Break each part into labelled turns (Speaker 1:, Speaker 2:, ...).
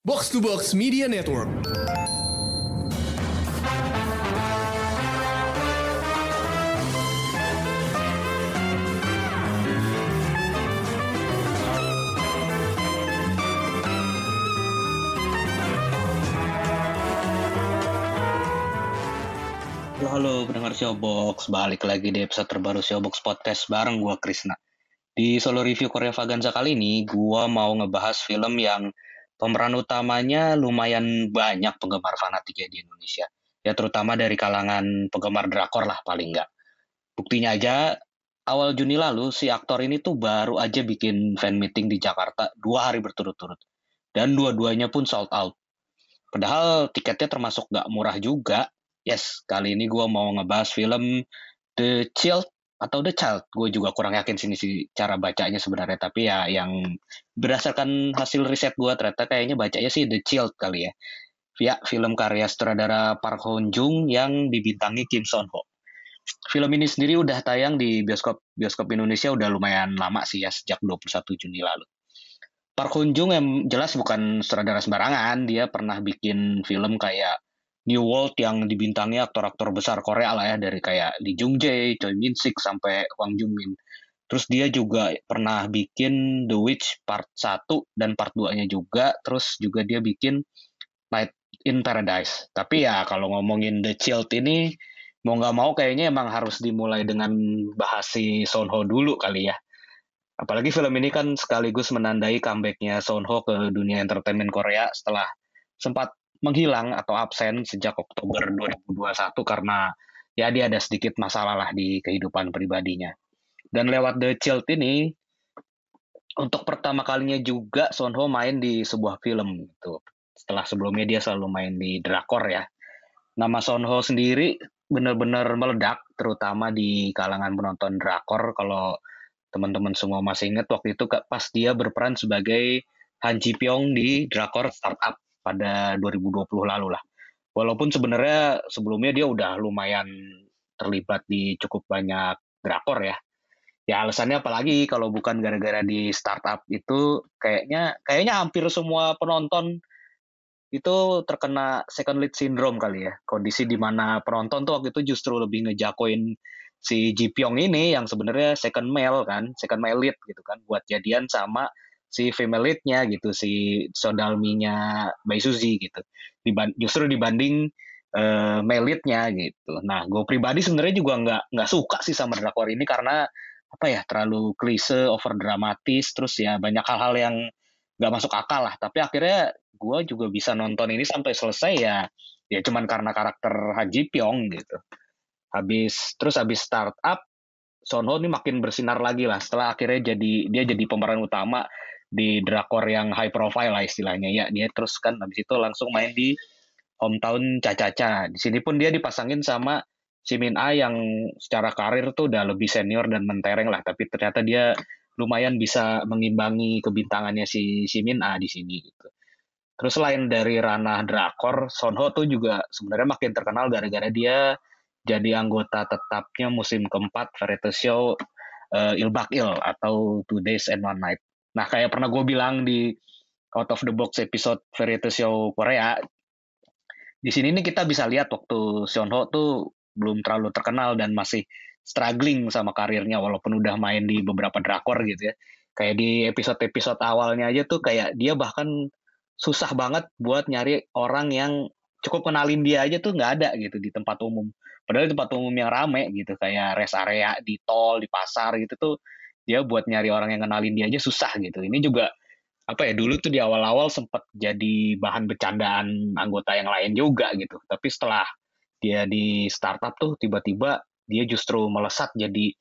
Speaker 1: Box to Box Media Network.
Speaker 2: Halo, halo pendengar Showbox, balik lagi di episode terbaru Showbox Podcast bareng gua Krisna. Di solo review Korea Vaganza kali ini, gua mau ngebahas film yang pemeran utamanya lumayan banyak penggemar fanatiknya di Indonesia. Ya terutama dari kalangan penggemar drakor lah paling nggak. Buktinya aja, awal Juni lalu si aktor ini tuh baru aja bikin fan meeting di Jakarta dua hari berturut-turut. Dan dua-duanya pun sold out. Padahal tiketnya termasuk nggak murah juga, Yes, kali ini gue mau ngebahas film The Child atau The Child. Gue juga kurang yakin sini sih cara bacanya sebenarnya. Tapi ya yang berdasarkan hasil riset gue ternyata kayaknya bacanya sih The Child kali ya. Ya, film karya sutradara Park Hoon Jung yang dibintangi Kim Son Ho. Film ini sendiri udah tayang di bioskop bioskop Indonesia udah lumayan lama sih ya sejak 21 Juni lalu. Park Hoon Jung yang jelas bukan sutradara sembarangan, dia pernah bikin film kayak New World yang dibintangi aktor-aktor besar Korea lah ya dari kayak Lee Jung Jae, Choi Min Sik sampai Wang Jung Min. Terus dia juga pernah bikin The Witch part 1 dan part 2-nya juga. Terus juga dia bikin Night in Paradise. Tapi ya kalau ngomongin The Child ini mau nggak mau kayaknya emang harus dimulai dengan bahas si Son Ho dulu kali ya. Apalagi film ini kan sekaligus menandai comebacknya Son Ho ke dunia entertainment Korea setelah sempat menghilang atau absen sejak Oktober 2021 karena ya dia ada sedikit masalah lah di kehidupan pribadinya. Dan lewat The Child ini untuk pertama kalinya juga Son Ho main di sebuah film gitu. Setelah sebelumnya dia selalu main di drakor ya. Nama Son Ho sendiri benar-benar meledak terutama di kalangan penonton drakor kalau teman-teman semua masih ingat waktu itu pas dia berperan sebagai Han Ji Pyong di drakor Startup pada 2020 lalu lah. Walaupun sebenarnya sebelumnya dia udah lumayan terlibat di cukup banyak drakor ya. Ya alasannya apalagi kalau bukan gara-gara di startup itu kayaknya kayaknya hampir semua penonton itu terkena second lead syndrome kali ya. Kondisi di mana penonton tuh waktu itu justru lebih ngejakoin si Ji Pyong ini yang sebenarnya second male kan, second male lead gitu kan buat jadian sama si female lead-nya gitu si Sodalminya Bai Suzy gitu. Diban justru dibanding uh, male lead-nya gitu. Nah gue pribadi sebenarnya juga nggak nggak suka sih sama drakor ini karena apa ya terlalu klise over dramatis terus ya banyak hal-hal yang nggak masuk akal lah. Tapi akhirnya gue juga bisa nonton ini sampai selesai ya ya cuman karena karakter Haji Pyong gitu. Habis terus habis startup Son Ho ini makin bersinar lagi lah. Setelah akhirnya jadi dia jadi pemeran utama di drakor yang high profile lah istilahnya. Ya dia terus kan habis itu langsung main di hometown Caca-Caca di sini pun dia dipasangin sama si Min A yang secara karir tuh udah lebih senior dan mentereng lah. Tapi ternyata dia lumayan bisa mengimbangi kebintangannya si si Min A di sini gitu. Terus selain dari ranah drakor Son Ho tuh juga sebenarnya makin terkenal gara-gara dia jadi anggota tetapnya musim keempat variety show uh, Il Bak Il atau Two Days and One Night Nah, kayak pernah gue bilang di Out of the Box episode variety show Korea, di sini nih kita bisa lihat waktu Seon Ho tuh belum terlalu terkenal dan masih struggling sama karirnya walaupun udah main di beberapa drakor gitu ya. Kayak di episode-episode awalnya aja tuh kayak dia bahkan susah banget buat nyari orang yang cukup kenalin dia aja tuh nggak ada gitu di tempat umum. Padahal di tempat umum yang rame gitu kayak rest area di tol, di pasar gitu tuh dia buat nyari orang yang kenalin dia aja susah gitu. Ini juga apa ya dulu tuh di awal-awal sempat jadi bahan bercandaan anggota yang lain juga gitu. Tapi setelah dia di startup tuh tiba-tiba dia justru melesat jadi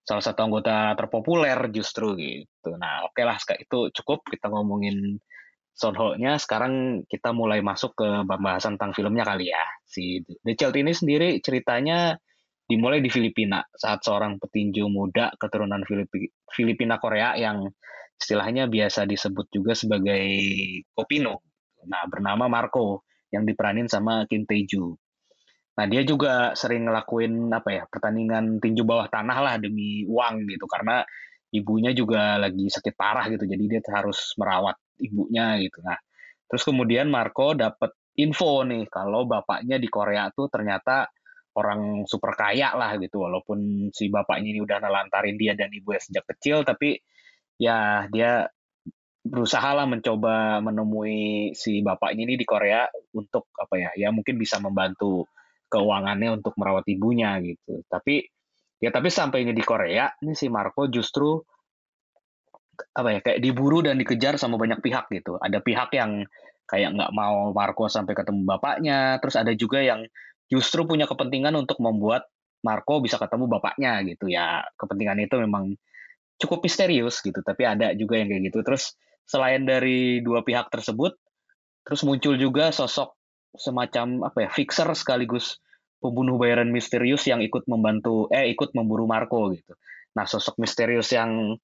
Speaker 2: salah satu anggota terpopuler justru gitu. Nah oke okay lah itu cukup kita ngomongin Son Ho-nya. Sekarang kita mulai masuk ke pembahasan tentang filmnya kali ya. Si The Child ini sendiri ceritanya dimulai di Filipina saat seorang petinju muda keturunan Filipi, Filipina Korea yang istilahnya biasa disebut juga sebagai Kopino. Nah, bernama Marco yang diperanin sama Kim Tae-ju. Nah, dia juga sering ngelakuin apa ya, pertandingan tinju bawah tanah lah demi uang gitu karena ibunya juga lagi sakit parah gitu. Jadi dia harus merawat ibunya gitu. Nah, Terus kemudian Marco dapat info nih kalau bapaknya di Korea tuh ternyata orang super kaya lah gitu. Walaupun si bapaknya ini udah nelantarin dia dan ibunya sejak kecil tapi ya dia berusaha lah mencoba menemui si bapaknya ini di Korea untuk apa ya ya mungkin bisa membantu keuangannya untuk merawat ibunya gitu. Tapi ya tapi sampainya di Korea ini si Marco justru apa ya kayak diburu dan dikejar sama banyak pihak gitu. Ada pihak yang kayak nggak mau Marco sampai ketemu bapaknya terus ada juga yang justru punya kepentingan untuk membuat Marco bisa ketemu bapaknya gitu. Ya kepentingan itu memang cukup misterius gitu tapi ada juga yang kayak gitu. Terus selain dari dua pihak tersebut terus muncul juga sosok semacam apa ya fixer sekaligus pembunuh bayaran misterius yang ikut membantu eh ikut memburu Marco gitu. Nah sosok misterius yang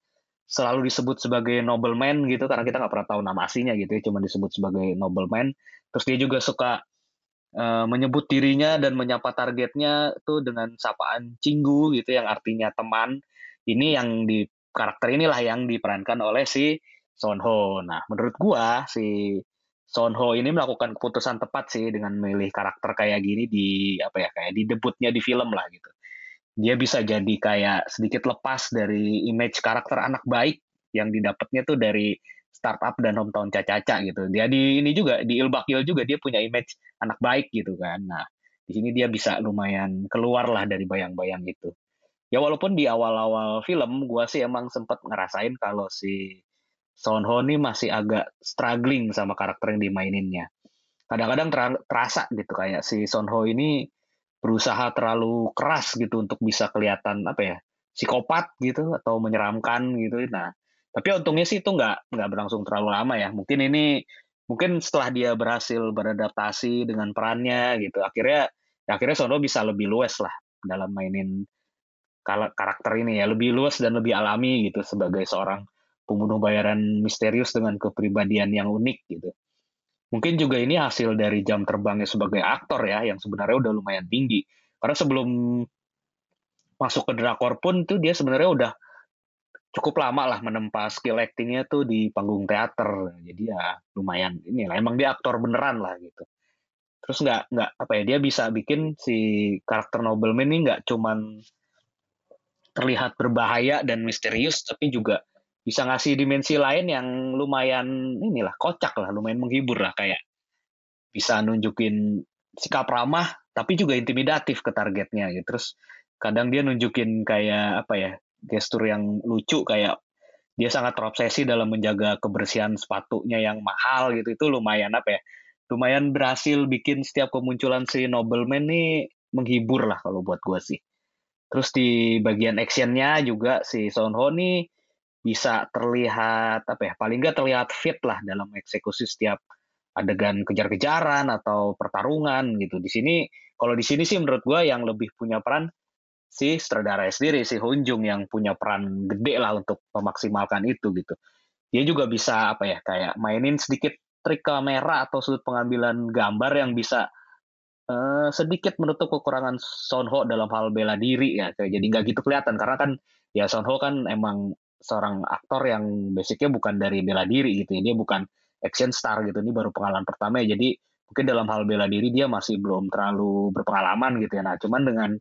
Speaker 2: selalu disebut sebagai nobleman gitu karena kita nggak pernah tahu nama aslinya gitu ya cuma disebut sebagai nobleman. Terus dia juga suka Eh, menyebut dirinya dan menyapa targetnya tuh dengan sapaan cinggu gitu yang artinya teman. Ini yang di karakter inilah yang diperankan oleh si Son Ho. Nah, menurut gua si Son Ho ini melakukan keputusan tepat sih dengan memilih karakter kayak gini di apa ya kayak di debutnya di film lah gitu. Dia bisa jadi kayak sedikit lepas dari image karakter anak baik yang didapatnya tuh dari startup dan hometown Caca-Caca gitu. Dia di ini juga di Ilbakil juga dia punya image anak baik gitu kan. Nah, di sini dia bisa lumayan keluar lah dari bayang-bayang itu. Ya walaupun di awal-awal film gua sih emang sempat ngerasain kalau si Son Ho ini masih agak struggling sama karakter yang dimaininnya. Kadang-kadang terasa gitu kayak si Son Ho ini berusaha terlalu keras gitu untuk bisa kelihatan apa ya psikopat gitu atau menyeramkan gitu. Nah, tapi untungnya sih itu nggak nggak berlangsung terlalu lama ya. Mungkin ini mungkin setelah dia berhasil beradaptasi dengan perannya gitu, akhirnya ya akhirnya Sono bisa lebih luas lah dalam mainin karakter ini ya, lebih luas dan lebih alami gitu sebagai seorang pembunuh bayaran misterius dengan kepribadian yang unik gitu. Mungkin juga ini hasil dari jam terbangnya sebagai aktor ya, yang sebenarnya udah lumayan tinggi. Karena sebelum masuk ke drakor pun tuh dia sebenarnya udah cukup lama lah menempa skill actingnya tuh di panggung teater. Jadi ya lumayan ini lah emang dia aktor beneran lah gitu. Terus nggak nggak apa ya dia bisa bikin si karakter nobleman ini nggak cuman terlihat berbahaya dan misterius tapi juga bisa ngasih dimensi lain yang lumayan inilah kocak lah lumayan menghibur lah. Kayak bisa nunjukin sikap ramah tapi juga intimidatif ke targetnya gitu. Terus kadang dia nunjukin kayak apa ya gestur yang lucu kayak dia sangat terobsesi dalam menjaga kebersihan sepatunya yang mahal gitu. Itu lumayan apa ya lumayan berhasil bikin setiap kemunculan si nobleman nih menghibur lah kalau buat gue sih. Terus di bagian actionnya juga si Son Ho nih bisa terlihat apa ya paling nggak terlihat fit lah dalam eksekusi setiap adegan kejar-kejaran atau pertarungan gitu. Di sini kalau di sini sih menurut gue yang lebih punya peran si sutradara sendiri si Hunjung yang punya peran gede lah untuk memaksimalkan itu gitu. Dia juga bisa apa ya kayak mainin sedikit trik kamera atau sudut pengambilan gambar yang bisa uh, sedikit menutup kekurangan Sonho dalam hal bela diri ya. Kayak jadi nggak gitu kelihatan karena kan ya Sonho kan emang seorang aktor yang basicnya bukan dari bela diri gitu ya. Dia bukan action star gitu. Ini baru pengalaman pertama ya. Jadi mungkin dalam hal bela diri dia masih belum terlalu berpengalaman gitu ya. Nah cuman dengan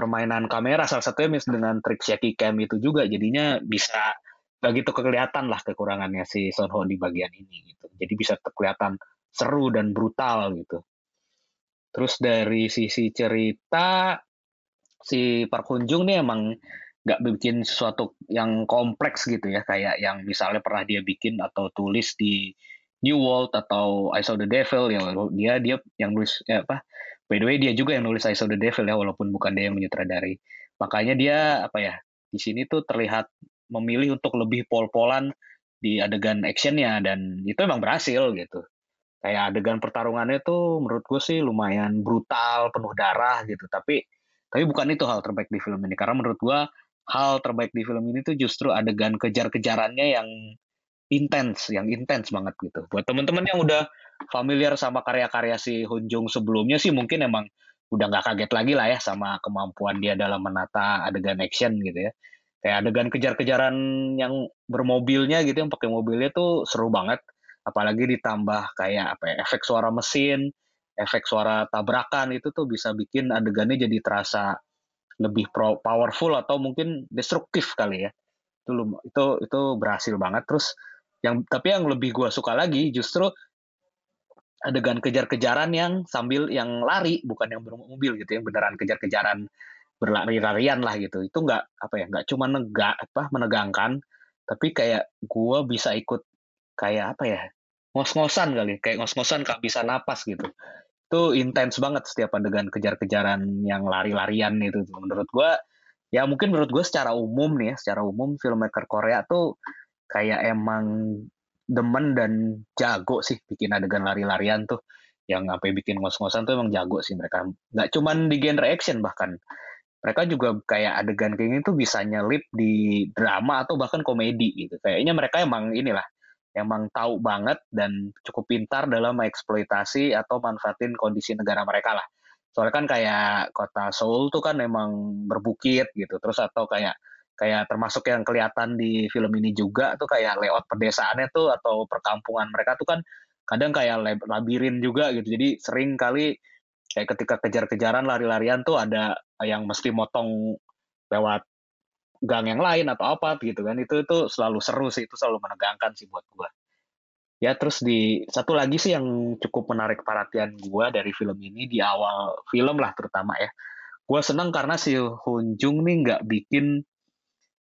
Speaker 2: permainan kamera salah satunya mis dengan trik shaky cam itu juga jadinya bisa gak gitu kelihatan lah kekurangannya si Son Ho di bagian ini gitu. Jadi bisa tetap seru dan brutal gitu. Terus dari sisi cerita si Park Hoon Jung nih emang nggak bikin sesuatu yang kompleks gitu ya kayak yang misalnya pernah dia bikin atau tulis di New World atau I Saw the Devil ya dia dia yang nulis ya apa By the way dia juga yang nulis I Saw the Devil ya walaupun bukan dia yang menyutradari. Makanya dia apa ya di sini tuh terlihat memilih untuk lebih pol-polan di adegan actionnya dan itu emang berhasil gitu. Kayak adegan pertarungannya tuh menurut gue sih lumayan brutal, penuh darah gitu. Tapi tapi bukan itu hal terbaik di film ini karena menurut gue hal terbaik di film ini tuh justru adegan kejar-kejarannya yang intens, yang intens banget gitu. Buat teman-teman yang udah familiar sama karya-karya si Hunjung sebelumnya sih mungkin emang udah nggak kaget lagi lah ya sama kemampuan dia dalam menata adegan action gitu ya. Kayak adegan kejar-kejaran yang bermobilnya gitu yang pakai mobilnya tuh seru banget. apalagi ditambah kayak apa ya, efek suara mesin, efek suara tabrakan itu tuh bisa bikin adegannya jadi terasa lebih pro, powerful atau mungkin destruktif kali ya. Itu itu itu berhasil banget terus yang tapi yang lebih gue suka lagi justru adegan kejar-kejaran yang sambil yang lari bukan yang bermobil gitu yang beneran kejar-kejaran berlari-larian lah gitu. Itu nggak apa ya nggak cuma negak apa menegangkan tapi kayak gue bisa ikut kayak apa ya ngos-ngosan kali kayak ngos-ngosan bisa napas gitu. Itu intens banget setiap adegan kejar-kejaran yang lari-larian itu. Menurut gue ya mungkin menurut gue secara umum nih ya secara umum filmmaker Korea tuh kayak emang demen dan jago sih bikin adegan lari-larian tuh. Yang apa bikin ngos-ngosan tuh emang jago sih mereka. Nggak cuman di genre action bahkan. Mereka juga kayak adegan kayak gini tuh bisa nyelip di drama atau bahkan komedi gitu. Kayaknya mereka emang inilah emang tahu banget dan cukup pintar dalam mengeksploitasi atau manfaatin kondisi negara mereka lah. Soalnya kan kayak kota Seoul tuh kan emang berbukit gitu. Terus atau kayak kayak termasuk yang kelihatan di film ini juga tuh kayak layout pedesaannya tuh atau perkampungan mereka tuh kan kadang kayak labirin juga gitu. Jadi sering kali kayak ketika kejar-kejaran lari-larian tuh ada yang mesti motong lewat gang yang lain atau apa gitu kan. Itu itu selalu seru sih itu selalu menegangkan sih buat gua. Ya terus di satu lagi sih yang cukup menarik perhatian gua dari film ini di awal film lah terutama ya. Gua seneng karena si Hunjung nih nggak bikin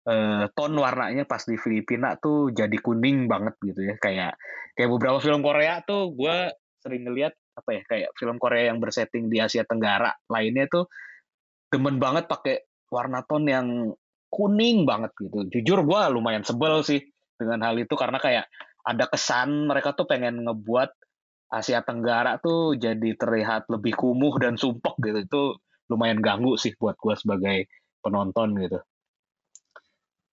Speaker 2: uh, tone warnanya pas di Filipina tuh jadi kuning banget gitu ya. Kayak kayak beberapa film Korea tuh gue sering ngeliat apa ya kayak film Korea yang bersetting di Asia Tenggara lainnya tuh demen banget pakai warna tone yang kuning banget gitu. Jujur gue lumayan sebel sih dengan hal itu karena kayak ada kesan mereka tuh pengen ngebuat Asia Tenggara tuh jadi terlihat lebih kumuh dan sumpek gitu. Itu lumayan ganggu sih buat gue sebagai penonton gitu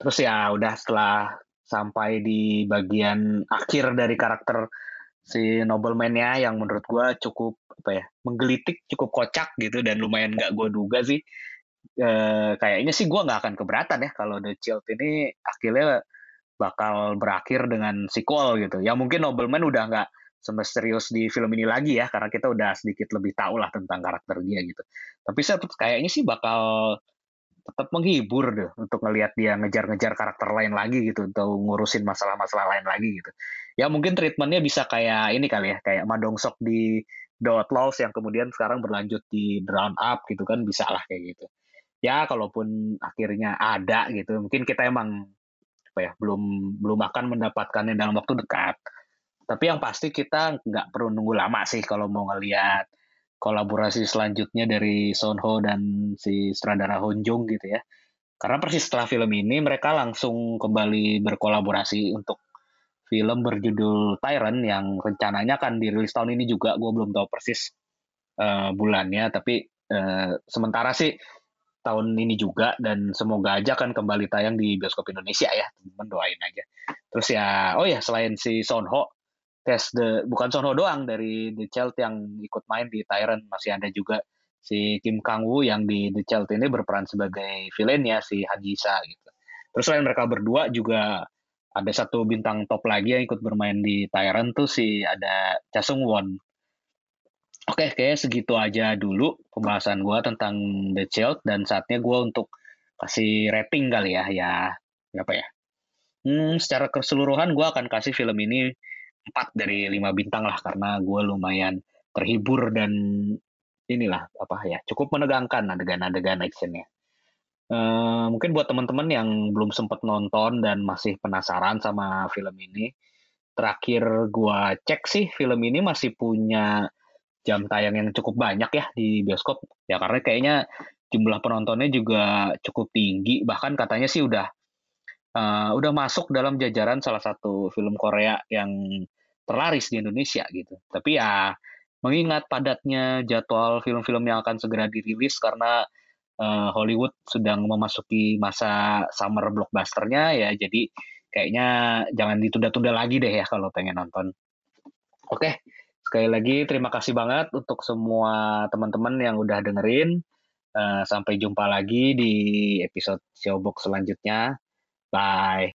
Speaker 2: terus ya udah setelah sampai di bagian akhir dari karakter si nobleman-nya yang menurut gue cukup apa ya menggelitik cukup kocak gitu dan lumayan nggak gue duga sih e, kayaknya sih gue nggak akan keberatan ya kalau The Child ini akhirnya bakal berakhir dengan sequel gitu. Ya mungkin nobleman udah nggak semesterius di film ini lagi ya karena kita udah sedikit lebih tahu lah tentang karakter dia gitu. Tapi saya kayaknya sih bakal tetap menghibur deh untuk ngelihat dia ngejar-ngejar karakter lain lagi gitu atau ngurusin masalah-masalah lain lagi gitu. Ya mungkin treatmentnya bisa kayak ini kali ya, kayak Madongsok di The Outlaws yang kemudian sekarang berlanjut di Drown Up gitu kan bisa lah kayak gitu. Ya kalaupun akhirnya ada gitu, mungkin kita emang apa ya belum belum akan mendapatkannya dalam waktu dekat. Tapi yang pasti kita nggak perlu nunggu lama sih kalau mau ngelihat kolaborasi selanjutnya dari Son Ho dan si sutradara Hon Jung gitu ya. Karena persis setelah film ini mereka langsung kembali berkolaborasi untuk film berjudul Tyrant yang rencananya akan dirilis tahun ini juga. Gue belum tahu persis uh, bulannya, tapi uh, sementara sih tahun ini juga dan semoga aja akan kembali tayang di bioskop Indonesia ya teman-teman doain aja terus ya oh ya selain si Son Ho tes the bukan Sono doang dari The Child yang ikut main di Tyrant masih ada juga si Kim Kang Woo yang di The Child ini berperan sebagai villainnya si Han Jisa gitu. Terus selain mereka berdua juga ada satu bintang top lagi yang ikut bermain di Tyrant tuh si ada Cha Sung Won. Oke, kayaknya segitu aja dulu pembahasan gue tentang The Child dan saatnya gue untuk kasih rating kali ya, ya apa ya? Hmm, secara keseluruhan gue akan kasih film ini empat dari lima bintang lah karena gue lumayan terhibur dan inilah apa ya cukup menegangkan adegan-adegan actionnya. Uh, mungkin buat teman-teman yang belum sempat nonton dan masih penasaran sama film ini, terakhir gue cek sih film ini masih punya jam tayang yang cukup banyak ya di bioskop. Ya karena kayaknya jumlah penontonnya juga cukup tinggi, bahkan katanya sih udah uh, udah masuk dalam jajaran salah satu film Korea yang terlaris di Indonesia gitu. Tapi ya mengingat padatnya jadwal film-film yang akan segera dirilis karena uh, Hollywood sedang memasuki masa summer blockbusternya ya jadi kayaknya jangan ditunda-tunda lagi deh ya kalau pengen nonton. Oke, sekali lagi terima kasih banget untuk semua teman-teman yang udah dengerin. Uh, sampai jumpa lagi di episode Showbox selanjutnya. Bye.